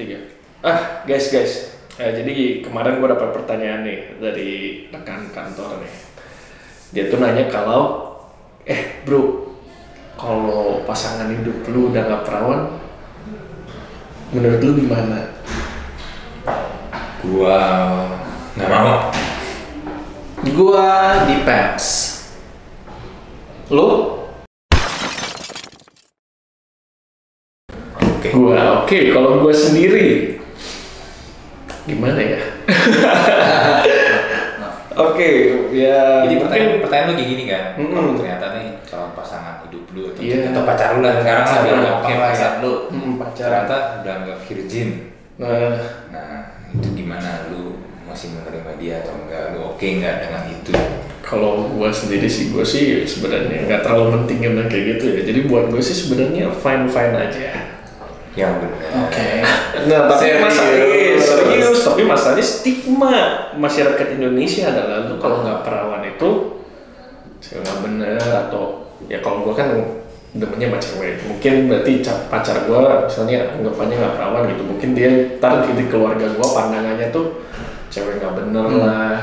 tiga. Ah guys guys. Eh, jadi kemarin gue dapat pertanyaan nih dari rekan kantor nih. Dia tuh nanya kalau eh bro kalau pasangan hidup lu udah gak perawan menurut lu gimana? Gua nggak mau. gua depends lu Oke. gua oke kalau gua sendiri gimana ya oke ya Jadi mungkin pertanyaan, pertanyaan lu kayak gini kan, Mm-mm. kalau ternyata nih calon pasangan hidup lu atau, Iya. atau pacar lu lah sekarang lah biar gampang oke, lah pacar ya. lu. Mm, pacar. Ternyata udah nggak virgin. nah Nah itu gimana lu masih menerima dia atau enggak? Lu oke nggak dengan itu? kalau gua sendiri sih gua sih sebenarnya nggak terlalu pentingin yang kayak gitu ya jadi buat gue sih sebenarnya fine fine aja Yang benar. Nah, tapi Serius. masalahnya serius, tapi masalahnya stigma masyarakat Indonesia adalah lu kalau nggak perawan itu cewek nggak bener atau ya kalau gua kan demennya sama cewek. Mungkin berarti ca- pacar gua misalnya anggapannya nggak perawan gitu. Mungkin dia ntar di keluarga gua pandangannya tuh cewek nggak bener lah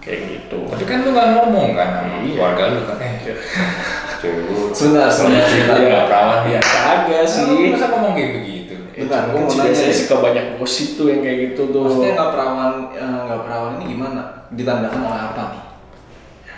kayak gitu. Tapi kan lu nggak ngomong kan sama Iya. keluarga lu kan? Eh lu Sebentar, sebentar, sebentar. nggak perawan dia. ya kagak Lu sih masa ngomong kayak begitu? Bentar, gua mau sih nanya biasanya nih. suka banyak gosip tuh yang kayak gitu tuh Maksudnya nggak perawan, eh, nggak perawan ini gimana? Ditandakan oleh apa nih?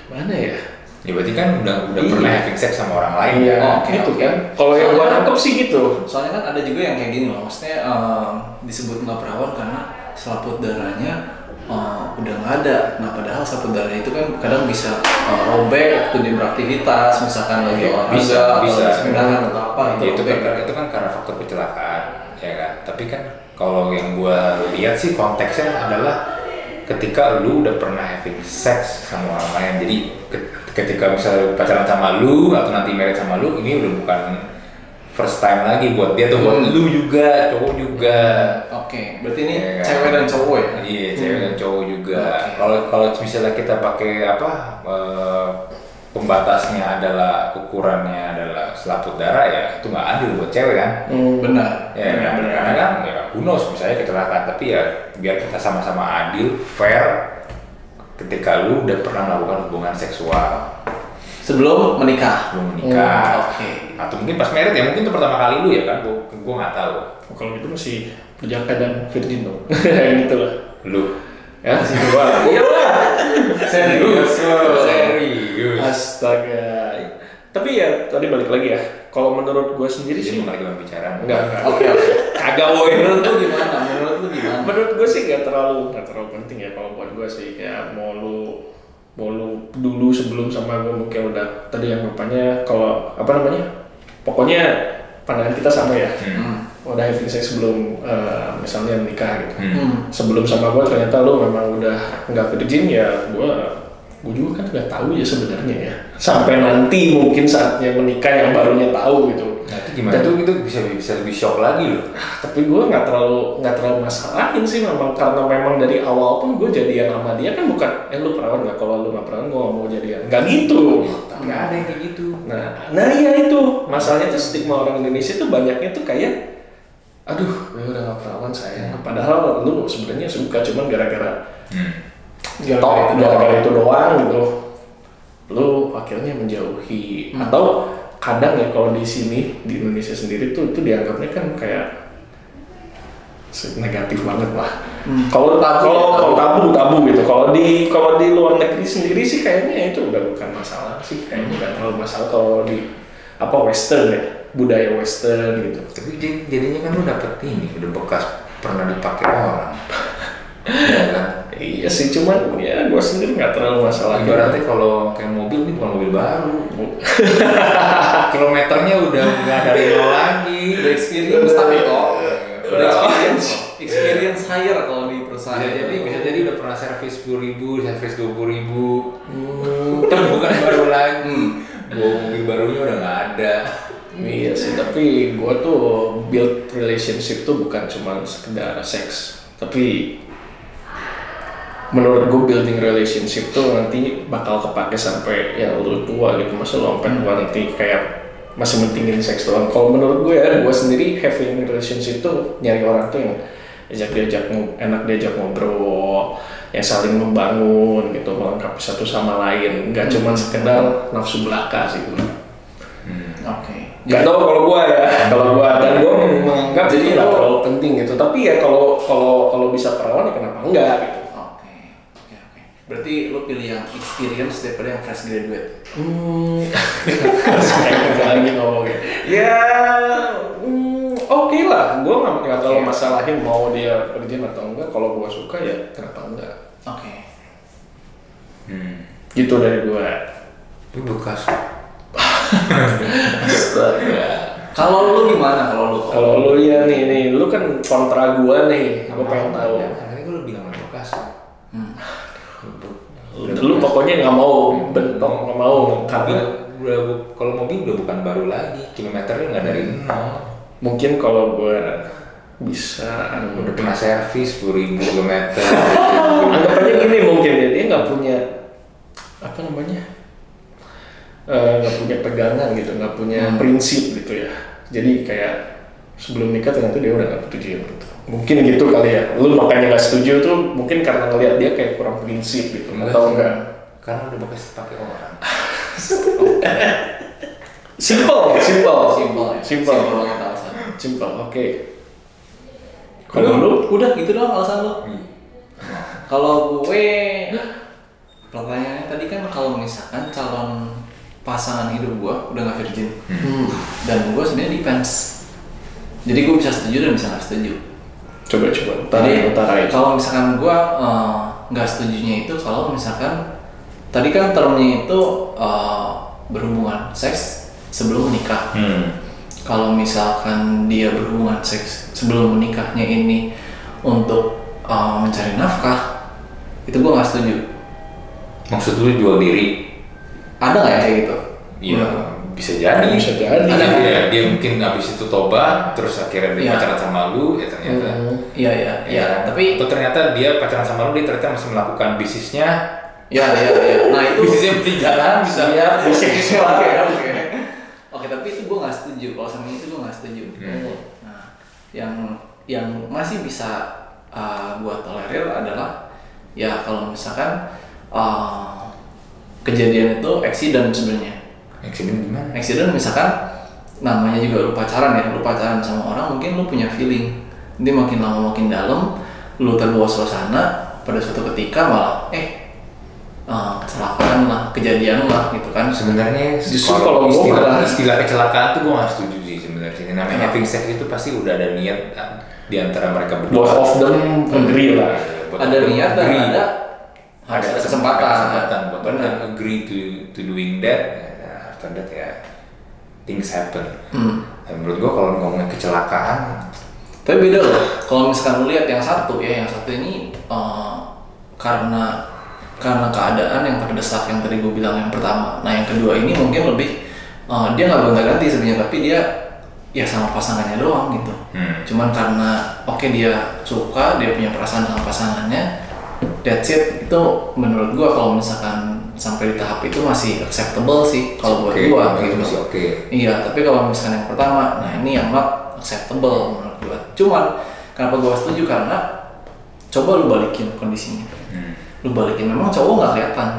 gimana ya Ya berarti kan udah udah Iya. pernah having sex sama orang lain Iya, ya. Oh, oke, itu oke. kan. Kalau yang gua Soalnya- nangkep sih gitu. Soalnya kan ada juga yang kayak gini loh, maksudnya eh, disebut nggak perawan karena selaput darahnya eh, udah nggak ada. Nah padahal selaput darah itu kan kadang bisa eh, robek waktu dia beraktivitas, misalkan lagi olahraga, Bisa, atau bisa. sepedahan atau apa itu robek. kan itu kan karena faktor kecelakaan ya kan tapi kan kalau yang gua lihat sih konteksnya adalah ketika lu udah pernah having sex sama orang lain jadi ke- ketika misalnya pacaran sama lu atau nanti married sama lu ini udah bukan first time lagi buat dia tuh buat Hmm. lu juga cowok juga Oke, berarti ini Iya kan? cewek dan cowok ya? Iya, cewek dan cowok juga. Kalau kalau misalnya kita pakai apa eh, pembatasnya adalah ukurannya adalah selaput darah ya itu nggak adil buat cewek kan? Benar. Ya, kan? karena kan ya knows misalnya kecelakaan tapi ya biar kita sama-sama adil, fair ketika lu udah pernah melakukan hubungan seksual Sebelum menikah. belum menikah Hmm, oke. atau mungkin pas married ya mungkin itu pertama kali lu ya kan gua gua nggak tahu Kalau gitu masih berjangka dan virgin dong. gitu lah. lu Ya, gua. Iya lah. Serius. serius Astaga. Tapi ya tadi balik lagi ya. Kalau menurut gua sendiri jadi sih mau lagi bicara enggak. Oke, oke. Kagak woi. Menurut lu gimana? Menurut lu gimana? Menurut gue sih nggak terlalu nggak terlalu penting ya kalau buat gue sih kayak mau lu mau lu dulu sebelum sama gue mungkin udah tadi yang bapaknya kalau apa namanya pokoknya pandangan kita sama ya Hmm. udah having sex sebelum eh, misalnya menikah gitu Hmm. Hmm. sebelum sama gue ternyata lu memang udah nggak virgin ya gue gue juga kan nggak tahu ya sebenarnya ya. Sampai nanti mungkin saatnya menikah yang barunya tahu gitu. Nah itu gimana? Itu itu bisa bisa lebih shock lagi loh. tapi gue nggak terlalu nggak terlalu masalahin sih memang. Karena memang dari awal pun gue jadian sama dia kan bukan eh lu perawan nggak? Kalau lu nggak perawan gue nggak mau jadian. Nggak gitu. Tapi ada yang kayak gitu. nah nah iya itu. Masalahnya tuh stigma orang Indonesia tuh banyaknya tuh kayak aduh gue udah nggak perawan sayang. Padahal lu sebenarnya suka cuman gara-gara Hmm. Tok gara-gara itu doang gitu. Lu akhirnya menjauhi. Atau kadang ya kalau di sini di Indonesia sendiri tuh itu dianggapnya kan kayak negatif banget lah. Kalau Tabu kalau ya, kalau tabu. tabu tabu gitu. Kalau di kalau di luar negeri sendiri sih kayaknya itu udah bukan masalah sih. Kayaknya nggak terlalu masalah. Kalau di apa western ya? Budaya western gitu. Tapi jad- jadinya kan lu dapet ini udah bekas pernah dipakai orang. Iya kan? Iya sih cuman ya gue sendiri nggak terlalu masalah Ibaratnya kalau kayak mobil ini bukan mobil baru. Kilometernya udah nggak dari nol lagi. Udah experience tapi kok. Udah Udah. experience. Experience higher kalau di perusahaan. Bisa jadi bisa jadi udah pernah servis sepuluh ribu, servis dua puluh ribu. Tapi bukan baru lagi. Bawa mobil barunya udah nggak ada. Iya sih, tapi gue tuh build relationship tuh bukan cuma sekedar seks, tapi menurut gue building relationship tuh nanti bakal kepake sampai ya lu tua gitu, masa sampai tua nanti kayak masih mentingin seks doang. Kalau menurut gue ya, gue sendiri having relationship itu nyari orang tuh yang ajak diajak enak diajak ngobrol, yang saling membangun gitu, melengkapi satu sama lain, nggak cuma sekedar nafsu belaka sih gue. Oke. Gak tau kalau gua ya, kalau gua dan gua menganggap Jadi nggak lo- terlalu penting gitu. Tapi ya kalau kalau kalau bisa perawan ya kenapa enggak gitu. Berarti lo pilih yang experience daripada yang fresh graduate. Hmm, kayak kerja lagi ngomongnya. Ya, hmm, oke lah. Gua nggak nggak terlalu Oke. masalahin mau dia virgin atau enggak. Kalau gua suka ya kenapa enggak. Oke. Hmm. Gitu dari gua. Itu bekas. Astaga. Kalau lu gimana kalau lu? Kalau lu ya nih nih, lu kan kontra gua nih. Gua pengen tahu gue bilang bekas. Hmm. Lu pokoknya nggak mau bentok, nggak mau. Karena udah kalau mobil udah bukan baru lagi, kilometernya nggak dari nol. mungkin kalau gue bisa Udah pernah servis 10 ribu kilometer. anggap aja gini mungkin ya dia nggak punya apa namanya Eh, nggak punya pegangan gitu nggak punya Hmm. prinsip gitu ya. Jadi kayak sebelum nikah ternyata dia udah nggak setuju gitu mungkin gitu kali ya. Lu makanya nggak setuju tuh mungkin karena ngelihat dia kayak kurang prinsip gitu atau enggak Karena udah bekas pakai orang. simple simple Simple simple Simple banget alasan. simple oke kalau lu udah gitu doang alasan lu. Hmm. Kalau gue pertanyaannya tadi kan kalau misalkan calon pasangan hidup gue udah gak virgin hmm, dan gue sebenarnya depends. Jadi gue bisa setuju dan bisa nggak setuju. coba coba utara Jadi utara kalau misalkan gue eh, nggak setujunya itu kalau misalkan tadi kan termnya itu eh, berhubungan seks sebelum menikah. Hmm. Kalau misalkan dia berhubungan seks sebelum menikahnya ini untuk eh, mencari nafkah, itu gue nggak setuju. Maksud lu jual diri? Ada nggak ya kayak gitu? Iya, bisa jadi. Bisa jadi. Ada dia, dia mungkin habis itu tobat, terus akhirnya dia Iya. pacaran sama lu, ya ternyata. Hmm. Iya iya iya. Tapi atau ternyata dia pacaran sama lu, dia ternyata masih melakukan bisnisnya. Ya ya ya. Nah itu Bisnisnya berjalan bisa. Iya, bisnis. Oke oke. Oke tapi itu gue nggak setuju. Kalau sama itu gue nggak setuju. Hmm. Nah yang yang masih bisa uh, gue tolerir adalah ya kalau misalkan uh, kejadian itu accident sebenarnya. Accident gimana? Accident misalkan namanya juga lu pacaran ya, lu pacaran sama orang mungkin lu punya feeling. Nanti makin lama makin dalam, lu terbawa suasana, pada suatu ketika malah eh uh, kecelakaan lah, kejadian lah gitu kan. Sebenarnya Justru kalau istilah, malah- istilah kecelakaan tuh gua nggak setuju sih sebenarnya. Namanya Kenapa? having sex itu pasti udah ada niat ah, di antara mereka berdua. both of them agree lah Buat ada niat dan agree. ada harus ada kesempatan. kesempatan buat Benar. orang agree to to doing that. Ya, after that ya things happen. Hmm. Dan menurut gua kalau ngomongin kecelakaan, Tapi beda loh. Kalau misalkan lu lihat yang satu ya, yang satu ini eh, karena karena keadaan yang terdesak yang tadi gue bilang yang pertama. Nah yang kedua ini mungkin lebih eh, dia nggak gonta-ganti sebenarnya, tapi dia ya sama pasangannya doang gitu. hmm, Cuman karena oke dia suka, dia punya perasaan sama pasangannya, that's it. Itu menurut gua kalau misalkan sampai di tahap itu masih acceptable sih kalau buat gua itu gitu. masih oke. Iya, tapi kalau misalkan yang pertama, nah ini yang not acceptable menurut gua. Cuman kenapa gua setuju karena coba lu balikin kondisinya. Lu balikin memang cowok nggak kelihatan.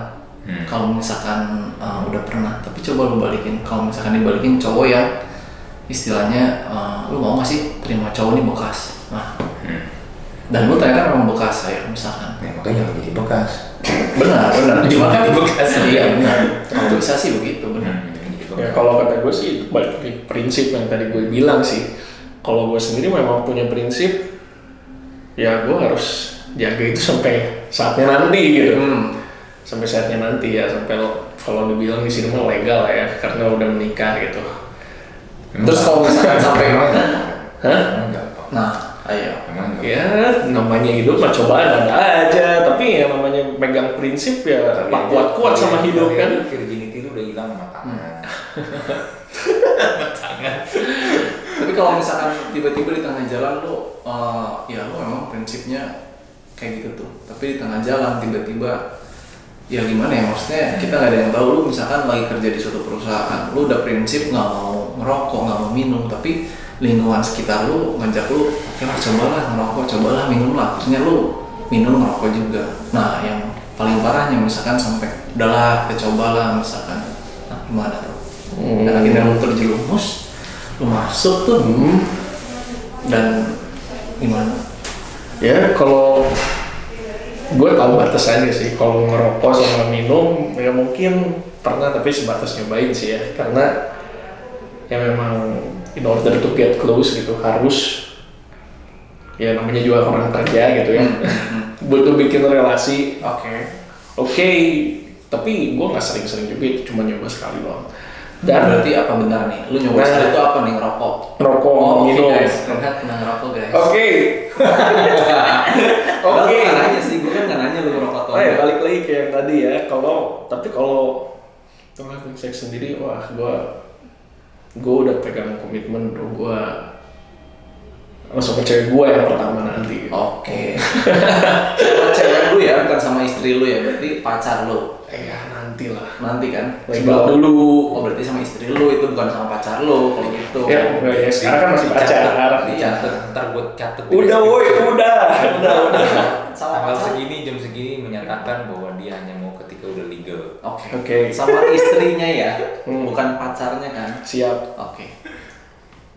hmm. Kalau misalkan uh, udah pernah, tapi coba lu balikin. Kalau misalkan dibalikin cowok yang istilahnya uh, lu mau nggak sih terima cowok ini bekas. Nah, Hmm. dan lu ternyata memang bekas saya misalkan. Ya, makanya jangan jadi bekas. Benar, benar. Cuma kan Bekas. Iya, benar. Kalau bisa sih begitu, benar. Hmm, Ya kalau kata gue sih itu balik ke prinsip yang tadi gue bilang sih. Kalau gue sendiri memang punya prinsip, ya gue harus jaga itu sampai saatnya nanti gitu. Hmm. Sampai saatnya nanti ya sampai lo- kalau dibilang di sini mah legal ya karena udah menikah gitu. Emang Terus kalau misalkan sampai? Hah? Nah, ayo. Enggak? Ya namanya hidup mah cobaan ada aja tapi ya namanya megang prinsip ya pak kuat-kuat kali sama hidup kan. Virginity itu udah hilang sama tangan. Tapi kalau misalkan tiba-tiba di tengah jalan lu, uh, ya lu memang prinsipnya kayak gitu tuh. Tapi di tengah jalan tiba-tiba ya gimana ya maksudnya kita nggak ada yang tahu lu misalkan lagi kerja di suatu perusahaan lu udah prinsip nggak mau ngerokok nggak mau minum tapi lingkungan sekitar lu ngajak lu oke lah cobalah ngerokok cobalah minum lah akhirnya lu minum ngerokok juga nah yang paling parahnya misalkan sampai udahlah kita cobalah misalkan nah gimana tuh Hmm. dan akhirnya lu terjerumus lu masuk tuh Hmm. dan gimana Ya kalau gue tahu batasannya sih. Kalau ngerokok sama minum ya mungkin pernah tapi sebatas nyobain sih ya. Karena ya memang in order to get close gitu harus ya namanya juga orang kerja gitu ya. Butuh bikin relasi. oke Oke, tapi gue nggak sering-sering juga itu cuma nyoba sekali doang. Dan berarti apa benar nih lu nyoba Nah. itu apa nih ngerokok ngerokok, Oh, oke minum. guys, Renhat pernah ngerokok guys. Oke. Oke. Oke. Gak nanya sih, gue kan gak nanya lu ngerokok atau enggak. balik lagi ke yang tadi ya. Kalau tapi kalau having sex sendiri, wah gua gua udah pegang komitmen bro gua langsung ke cewek gua yang pertama nanti. Oke cewek lu ya, bukan sama istri lu ya, berarti pacar lu. Eh ya nanti lah. Nanti kan? Sebelum dulu. Oh berarti sama istri lu itu bukan sama pacar lu kalau gitu. Ya, ya, sekarang kan masih pacar. Dicatat. Ntar gue catet. Udah woi, udah, udah, udah. Sama Tanggal pacar. segini, jam segini menyatakan bahwa dia hanya mau ketika udah legal. Oke. Oke. Sama istrinya ya, Hmm. bukan pacarnya kan? Siap. Oke.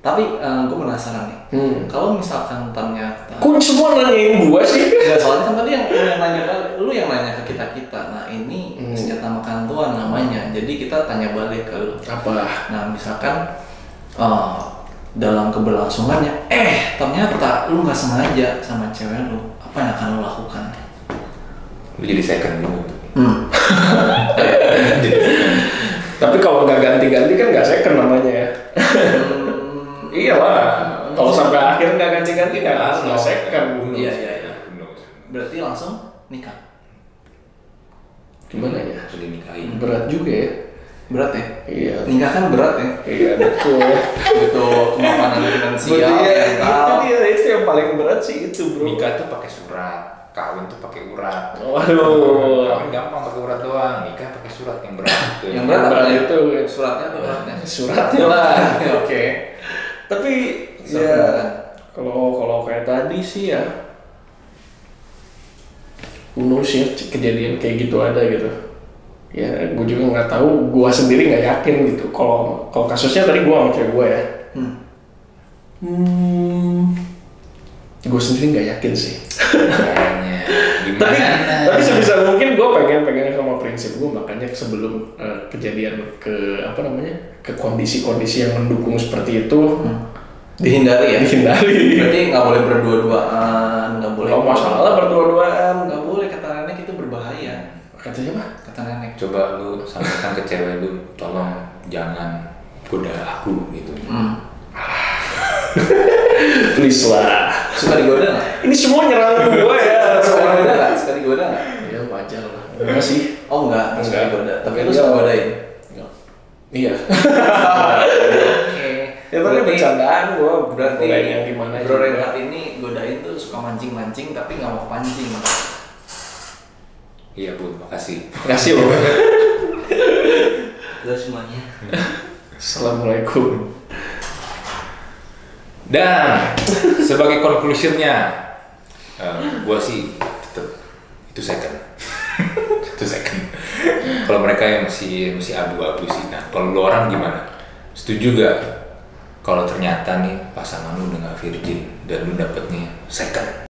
Tapi gue penasaran nih. Hmm. Kalau misalkan ternyata Kok semua nanyain gua sih? Enggak, soalnya kan tadi yang lu yang nanya lu yang nanya ke kita kita. Nah ini Hmm. senjata makan tuan namanya. Jadi kita tanya balik ke lu. Apa? Nah misalkan eh, dalam keberlangsungannya, eh ternyata lu nggak sengaja sama cewek lu, apa yang akan lu lakukan? Lu jadi second dulu. Hmm. Tapi kalau nggak ganti-ganti kan Iya. Nikah kan berat ya. Iya betul. Butuh kemapanan finansial, Berarti ya, itu mental. dia itu yang paling berat sih itu bro. Nikah tuh pakai surat, kawin tuh pakai urat. Waduh. Kawin gampang pakai urat doang, nikah pakai surat yang berat itu. Yang berat berat apa itu ya. Suratnya tuh beratnya. Suratnya lah. Oke. Tapi ya kalau kalau kayak tadi sih ya who knows ya kejadian kayak gitu ada gitu ya gue juga nggak tahu gue sendiri nggak yakin gitu kalau kalau kasusnya tadi gue sama cewek gue ya Hmm. hmm, gue sendiri nggak yakin sih tapi tapi sebisa mungkin gue pengen pegang sama prinsip gue makanya sebelum eh, kejadian ke apa namanya ke kondisi-kondisi yang mendukung seperti itu Dihindari ya. dihindari Berarti nggak boleh berdua-duaan, nggak boleh. Kalau masalah berdua-duaan Nggak boleh kata nenek itu berbahaya. kata siapa? Nenek. Coba lu sampaikan ke cewek lu, tolong jangan goda aku gitu. Hmm. Please lah. Suka digoda nggak? Ini semua nyerang gue ya. Suka digoda nggak? Suka digoda nggak? Ya wajar lah. Enggak sih. Oh nggak, nggak suka Enggak. digoda. Tapi Enggak. lu suka godain. Enggak. Iya. Oke. Ya tapi bercandaan gue Berarti yang gimana Bro. Renat ini godain tuh suka mancing-mancing tapi nggak mau kepancing. Iya bun, makasih. Makasih loh. Udah semuanya. Assalamualaikum. Dan sebagai conclusionnya, eh, gua sih tetap itu second. itu second. Kalau mereka yang masih masih abu-abu sih. Nah, kalau lu orang gimana? Setuju gak? Kalau ternyata nih pasangan lu udah gak virgin dan lu dapetnya second,